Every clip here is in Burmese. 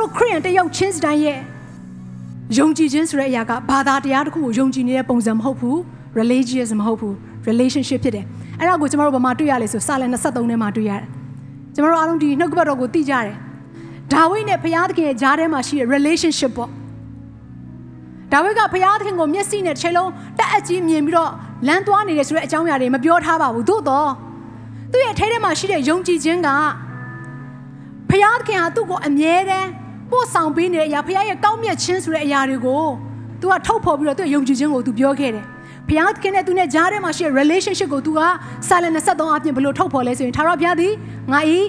တို့ခရိယန်တယောက်ချင်းစတိုင်းရဲ့ယုံကြည်ခြင်းဆိုတဲ့အရာကဘာသာတရားတစ်ခုကိုယုံကြည်နေတဲ့ပုံစံမဟုတ်ဘူး religious မဟုတ်ဘူး relationship ဖြစ်တယ်အဲ့ဒါကိုကျမတို့ဘာမှတွေ့ရလဲဆိုစာလ23ထဲမှာတွေ့ရတယ်ကျမတို့အားလုံးဒီနှုတ်ကပတ်တော်ကိုသိကြတယ်ဒါဝိဒ်နဲ့ဘုရားသခင်ရဲ့ဂျားထဲမှာရှိတဲ့ relationship ပေါ့ဒါဝိဒ်ကဘုရားသခင်ကိုမျက်စိနဲ့တစ်ချိန်လုံးတက်အပ်ကြီးမြင်ပြီးတော့လမ်းသွားနေတယ်ဆိုတဲ့အကြောင်းအရာတွေမပြောထားပါဘူးသို့တော့သူ့ရဲ့ထဲထဲမှာရှိတဲ့ယုံကြည်ခြင်းကဖယားခင်ဟာသူ့ကိုအမြဲတမ်း ပို့ဆောင်ပေးနေတဲ့အရာဖယားရဲ့ကောင်းမြတ်ခြင်းဆိုတဲ့အရာတွေကို तू ကထုတ်ဖော်ပြီးတော့သူ့ရဲ့ယုံကြည်ခြင်းကို तू ပြောခဲ့တယ်။ဖယားခင်နဲ့သူနဲ့ကြားထဲမှာရှိတဲ့ relationship ကို तू ကစာလ23အပြင်ဘယ်လိုထုတ်ဖော်လဲဆိုရင်သာရဘုရားသည်ငါဤ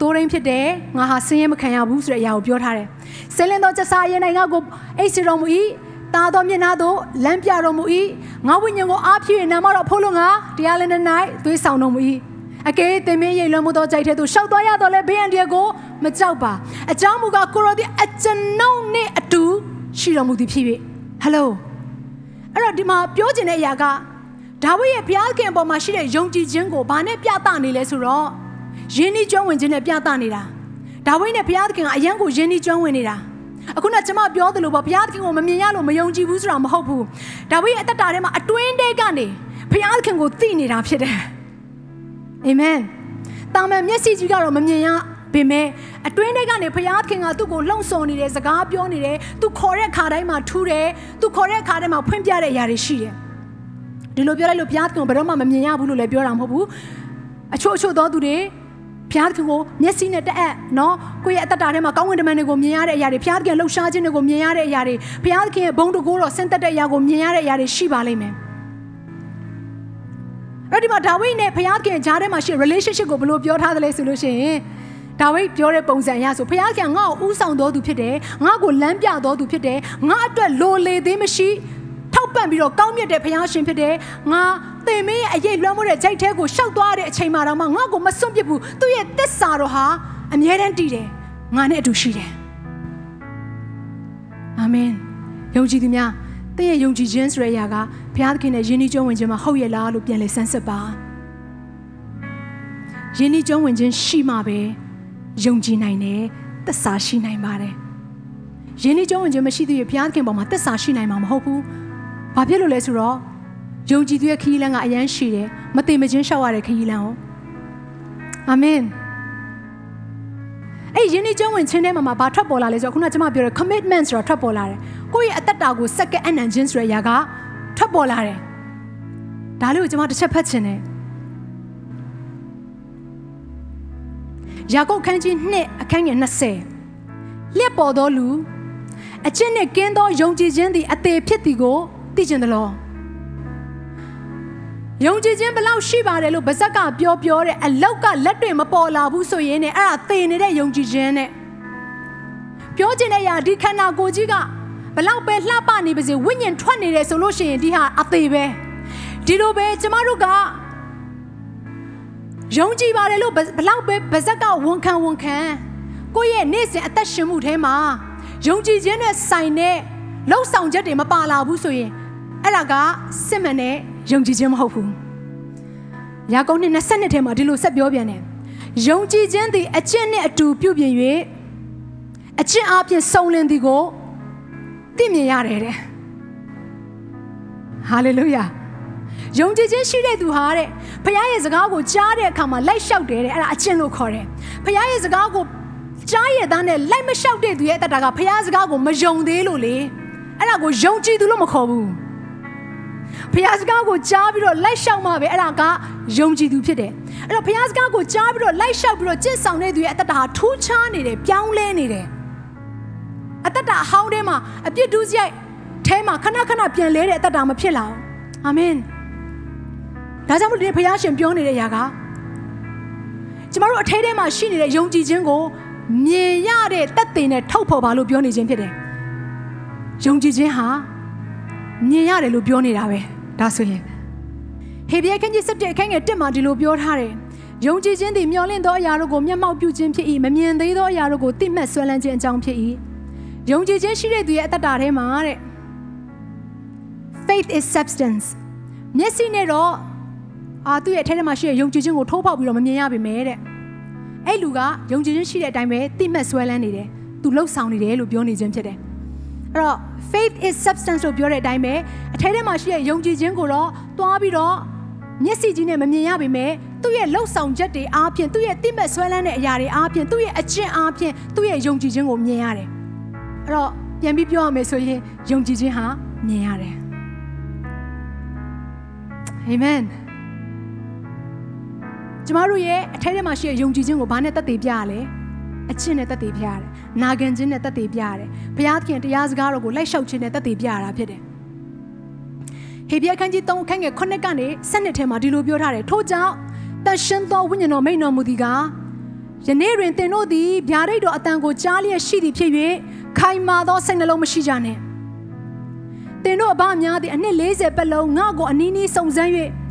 တိုးရင်းဖြစ်တယ်ငါဟာဆင်းရဲမခံရဘူးဆိုတဲ့အရာကိုပြောထားတယ်။ဆင်းလင်းသောချက်စားရင်နိုင်ငံကိုအိတ်စီတော်မူ၏တာတော်မျက်နှာသို့လမ်းပြတော်မူ၏ငါဝိညာဉ်ကိုအားဖြည့်နာမတော်ဖို့လို့ငါတရားလင်းတဲ့၌သွေးဆောင်တော်မူ၏အကယ်၍သင်မင်းရိတ်လွန်မှုသောကြိုက်တဲ့သူရှောက်သွားရတော့လဲဘေးအန္တရာယ်ကို မကြောက်ပါအကြောင်းမူကားကိုရောသည်အကျွန်ုပ်နဲ့အတူရှိတော်မူသည်ဖြစ်၍ဟယ်လိုအဲ့တော့ဒီမှာပြောချင်တဲ့အရာကဒါဝိဒ်ရဲ့ဘုရားခင်အပေါ်မှာရှိတဲ့ယုံကြည်ခြင်းကိုဘာနဲ့ပြသနေလဲဆိုတော့ယဉ်ဤကျွမ်းဝင်ခြင်းနဲ့ပြသနေတာဒါဝိဒ်နဲ့ဘုရားခင်ကအယံကိုယဉ်ဤကျွမ်းဝင်နေတာအခုနကျွန်မပြောသလိုပေါ့ဘုရားသခင်ကိုမမြင်ရလို့မယုံကြည်ဘူးဆိုတာမဟုတ်ဘူးဒါဝိဒ်ရဲ့အသက်တာထဲမှာအတွင်းထဲကနေဘုရားခင်ကိုသိနေတာဖြစ်တယ်အာမင်တာမန်မျက်စိကြီးကတော့မမြင်ရ ပေမဲ့အတွင်းထဲကနေဘုရားခင်ကသူ့ကိုလှုံ့ဆော်နေတယ်စကားပြောနေတယ်သူခေါ်တဲ့ခါတိုင်းမှာထူးတယ်သူခေါ်တဲ့ခါတိုင်းမှာဖွင့်ပြတဲ့အရာတွေရှိတယ်ဒီလိုပြောလိုက်လို့ဘုရားခင်ကိုဘယ်တော့မှမမြင်ရဘူးလို့လည်းပြောတာမဟုတ်ဘူးအချို့အချို့သောသူတွေဘုရားခင်ကိုမျက်စိနဲ့တက်အပ်နော်ကိုယ့်ရဲ့အသက်တာထဲမှာကောင်းကင်တမန်တွေကိုမြင်ရတဲ့အရာတွေဘုရားခင်လှုပ်ရှားခြင်းတွေကိုမြင်ရတဲ့အရာတွေဘုရားခင်ရဲ့ဘုန်းတကိုးတော်ဆင်းသက်တဲ့အရာကိုမြင်ရတဲ့အရာတွေရှိပါလိမ့်မယ်အဲ့ဒီမှာဒါဝိဒ်နဲ့ဘုရားခင်ကြားထဲမှာရှိ relationship ကိုဘယ်လိုပြောထားသလဲဆိုလို့ရှိရင် ဒါဝိဒ်ပြောတဲ့ပုံစံအရဆိုဘုရားခင်ငါ့ကိုဥဆောင်တော်သူဖြစ်တယ်ငါ့ကိုလမ်းပြတော်သူဖြစ်တယ်ငါအတွက်လိုလေသေးမရှိထောက်ပံ့ပြီးတော့ကောင်းမြတ်တဲ့ဘုရားရှင်ဖြစ်တယ်ငါသင်မင်းရဲ့အရေးလွှမ်းမိုးတဲ့ကြိုက်ထဲကိုရှောက်သွားတဲ့အချိန်မှာတော့မှငါ့ကိုမစွန့်ပစ်ဘူးသူ့ရဲ့တစ္ဆာတော်ဟာအမြဲတမ်းတည်တယ်ငါနဲ့အတူရှိတယ်အာမင်ယုံကြည်သူများသင်ရဲ့ယုံကြည်ခြင်းဆိုတဲ့အရာကဘုရားသခင်နဲ့ယဉ်ဤကျုံးဝင်ခြင်းမှာဟုတ်ရဲ့လားလို့ပြန်လေဆန်းစစ်ပါယဉ်ဤကျုံးဝင်ခြင်းရှိမှပဲ ယုံကြည်နိုင်တယ်သစ္စာရှိနိုင်ပါတယ်ယဉ်ဤကျုံးဝင်ခြင်းမရှိသေးရင်ဘုရားသခင်ပေါ်မှာသစ္စာရှိနိုင်မှာမဟုတ်ဘူးဘာဖြစ်လို့လဲဆိုတော့ယုံကြည်သူရဲ့ခရီးလမ်းကအရန်ရှိတယ်မသိမချင်းရှောက်ရတဲ့ခရီးလမ်းကိုအာမင်အဲ့ယင်းဒီကျုံးဝင်ခြင်းထဲမှာဘာထွက်ပေါ်လာလဲဆိုတော့ခုနကကျွန်မပြောတဲ့ commitment ဆိုတာထွက်ပေါ်လာတယ်ကိုယ့်ရဲ့အသက်တာကိုစက္ကအနံခြင်းဆိုတဲ့အရာကထွက်ပေါ်လာတယ်ဒါလေးကိုကျွန်မတစ်ချက်ဖတ်ချင်တယ် ယာကုပ်ခန်းကြီး2အခန်းငယ်20လက်ပေါ်သောလူအကျင့်နဲ့ကင်းသောယုံကြည်ခြင်းသည်အသေးဖြစ်သည်ကိုသိကျင်သလားယုံကြည်ခြင်းဘလောက်ရှိပါတယ်လို့ဗဇက်ကပြောပြောတဲ့အလောက်ကလက်တွေမပေါ်လာဘူးဆိုရင်ねအဲ့ဒါသေနေတဲ့ယုံကြည်ခြင်းနဲ့ပြောချင်တဲ့အရာဒီခန္ဓာကိုယ်ကြီးကဘလောက်ပဲလှပနေပါစေဝိညာဉ်ထွက်နေတယ်ဆိုလို့ရှိရင်ဒီဟာအသေးပဲဒီလိုပဲကျမတို့က ယုံကြည်ပါတယ်လို့ဘလောက်ပဲဗဇက်ကဝန်ခံဝန်ခံကိုယ့်ရဲ့နေ့စဉ်အသက်ရှင်မှုထဲမှာယုံကြည်ခြင်းနဲ့ဆိုင်တဲ့လှုပ်ဆောင်ချက်တွေမပါလာဘူးဆိုရင်အဲ့ဒါကစစ်မှန်တဲ့ယုံကြည်ခြင်းမဟုတ်ဘူး။ယာကုပ်နှစ်20ထဲမှာဒီလိုဆက်ပြောပြန်တယ်။ယုံကြည်ခြင်းသည်အကျင့်နဲ့အတူပြုပြင်၍အကျင့်အပြင်စုံလင်သည်ကိုသိမြင်ရတယ်တဲ့။ဟာလေလုယာ။ ယုံကြည်ခြင်းရှိတဲ့သူဟာတဲ့ဖခင်ရဲ့စကားကိုကြားတဲ့အခါမှာလိုက်လျှောက်တယ်တဲ့အဲ့ဒါအကျင့်လို့ခေါ်တယ်။ဖခင်ရဲ့စကားကိုကြားရတဲ့နဲ့လိုက်မလျှောက်တဲ့သူရဲ့အတ္တကဖခင်စကားကိုမယုံသေးလို့လေ။အဲ့ဒါကိုယုံကြည်သူလို့မခေါ်ဘူး။ဖခင်စကားကိုကြားပြီးတော့လိုက်လျှောက်မှပဲအဲ့ဒါကယုံကြည်သူဖြစ်တယ်အဲ့တော့ဖခင်စကားကိုကြားပြီးတော့လိုက်လျှောက်ပြီးတော့ကျင့်ဆောင်တဲ့သူရဲ့အတ္တဟာထူးခြားနေတယ်ပြောင်းလဲနေတယ်အတ္တအဟောင်းထဲမှာအပြစ်ဒုစရိုက်ထဲမှာခဏခဏပြန်လဲတဲ့အတ္တမဖြစ်လာဘူးအာမင် ဒါကြောင့်မို့ဒီဖခင်ရှင်ပြောနေတဲ့အရာကကျမတို့အထဲထဲမှာရှိနေတဲ့ယုံကြည်ခြင်းကိုမြင်ရတဲ့တက်တင်နဲ့ထုတ်ဖော်ပါလို့ပြောနေခြင်းဖြစ်တယ်ယုံကြည်ခြင်းဟာမြင်ရတယ်လို့ပြောနေတာပဲဒါဆိုရင်ဟေဘရဲခန်းကြီး7အခန်းငယ်1မှာဒီလိုပြောထားတယ်ယုံကြည်ခြင်းသည်မျှော်လင့်သောအရာတို့ကိုမျက်မှောက်ပြုခြင်းဖြစ်၏မမြင်သေးသောအရာတို့ကိုသိမှတ်ဆွဲလန်းခြင်းအကြောင်းဖြစ်၏ယုံကြည်ခြင်းရှိတဲ့သူရဲ့အတ္တတာထဲမှာတဲ့ faith is substance မျက်စိနဲ့တော့ အာသူ့ရဲ့အထဲထဲမှာရှိတဲ့ယုံကြည်ခြင်းကိုထိုးပေါက်ပြီးတော့မမြင်ရပါမယ်တဲ့အဲ့လူကယုံကြည်ခြင်းရှိတဲ့အတိုင်းပဲသိမှတ်ဆွဲလန်းနေတယ်သူလှုပ်ဆောင်နေတယ်လို့ပြောနေခြင်းဖြစ်တယ်အဲ့တော့ faith is substance လို့ပြောတဲ့အတိုင်းပဲအထဲထဲမှာရှိတဲ့ယုံကြည်ခြင်းကိုတော့တွားပြီးတော့မျက်စိကြီးနဲ့မမြင်ရပါမယ်သူ့ရဲ့လှုပ်ဆောင်ချက်တွေအားဖြင့်သူ့ရဲ့သိမှတ်ဆွဲလန်းတဲ့အရာတွေအားဖြင့်သူ့ရဲ့အကျင့်အားဖြင့်သူ့ရဲ့ယုံကြည်ခြင်းကိုမြင်ရတယ်အဲ့တော့ပြန်ပြီးပြောရမယ်ဆိုရင်ယုံကြည်ခြင်းဟာမြင်ရတယ်အာမင် ကျမတို့ရဲ့အထက်ထဲမှာရှိတဲ့ယုံကြည်ခြင်းကိုဘာနဲ့တက်တည်ပြရလဲအချစ်နဲ့တက်တည်ပြရတယ်။နာခံခြင်းနဲ့တက်တည်ပြရတယ်။ဘုရားသခင်တရားစကားတော်ကိုလိုက်လျှောက်ခြင်းနဲ့တက်တည်ပြရတာဖြစ်တယ်။ဟေဘရဲခန်းကြီး3ခန်းငယ်9ကနေ7ထဲမှာဒီလိုပြောထားတယ်။ထို့ကြောင့်တန်ရှင်သောဝိညာဉ်တော်မိန်တော်မူသည်ကယနေ့တွင်သင်တို့သည်ဗျာဒိတ်တော်အတန်ကိုကြားလျက်ရှိသည်ဖြစ်၍ခိုင်မာသောစိတ်နှလုံးမရှိကြနဲ့။သင်တို့အဘများသည်အနှစ်40ပတ်လုံးငါ့ကိုအနီးနီးစုံစမ်း၍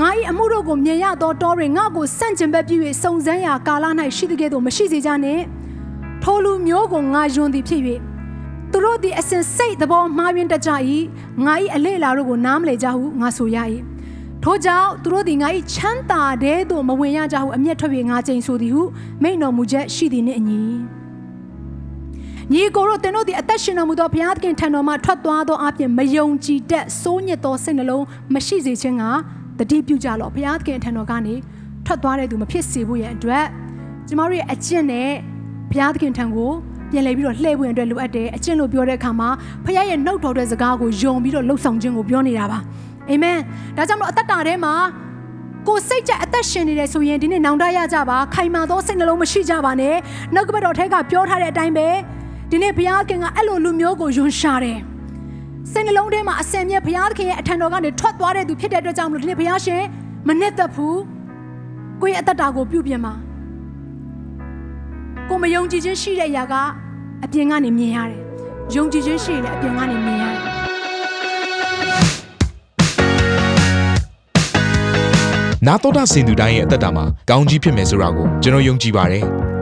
ငါ၏အမှုတို့ကိုမြင်ရသောတောတွင်ငါ့ကိုစန့်ကျင်ဘက်ပြု၍စုံစမ်းရာကာလ၌ရှိသည်ကဲ့သို့မရှိစေကြနှင့်ထိုလူမျိုးကိုငါယွန်သည်ဖြစ်၍သူတို့သည်အစဉ်စိတ်သဘောမှားယွင်းတတ်ကြ၏ငါ၏အလေလာတို့ကိုနားမလည်ကြဟုငါဆိုရ၏ထို့ကြောင့်သူတို့သည်ငါ၏ချမ်းသာတဲ့သို့မဝင်ရကြဟုအမျက်ထွက်၍ငါကြိမ်ဆိုသည်ဟုမိန့်တော်မူချက်ရှိသည်နှင့်အညီညီကိုတို့တင်တို့သည်အသက်ရှင်တော်မူသောဘုရားသခင်ထံတော်မှထွက်သွားသောအပြင်မယုံကြည်တတ်စိုးညစ်သောစိတ်နှလုံးမရှိစေခြင်းက တတိပြုကြလော့ဘုရားသခင်ထံတော်ကနေထွက်သွားတဲ့သူမဖြစ်စေဖို့ရန်အတွက်ကျမတို့ရဲ့အကျင့်နဲ့ဘုရားသခင်ထံကိုပြန်လည်ပြီးတော့လှည့်ဝင်အတွက်လိုအပ်တယ်အကျင့်လို့ပြောတဲ့အခါမှာဘုရားရဲ့နှုတ်တော်တဲ့စကားကိုယုံပြီးတော့လှုပ်ဆောင်ခြင်းကိုပြောနေတာပါအာမင်ဒါကြောင့်မလို့အသက်တာထဲမှာကိုစိတ်ကြအသက်ရှင်နေတယ်ဆိုရင်ဒီနေ့နောင်တရကြပါခိုင်မာသောစိတ်နှလုံးမရှိကြပါနဲ့နှုတ်ကပတ်တော်ထဲကပြောထားတဲ့အတိုင်းပဲဒီနေ့ဘုရားခင်ကအဲ့လိုလူမျိုးကိုယွန်ရှာတယ် စိတ်နှလုံးထဲမှာအစင်မြဲဘုရားသခင်ရဲ့အထံတော်ကနေထွက်သွားတဲ့သူဖြစ်တဲ့အတွက်ကြောင့်မလို့ဒီနေ့ဘုရားရှင်မနဲ့သက်ဘူးကိုယ့်ရဲ့အသက်တာကိုပြုပြင်ပါကိုမယုံကြည်ခြင်းရှိတဲ့အရာကအပြင်ကနေမြင်ရတယ်ယုံကြည်ခြင်းရှိရင်လည်းအပြင်ကနေမြင်ရတယ်နာတော်တာစင်သူတိုင်းရဲ့အသက်တာမှာကောင်းကြီးဖြစ်မယ်ဆိုတာကိုကျွန်တော်ယုံကြည်ပါတယ်။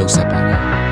Dou sa, Pane.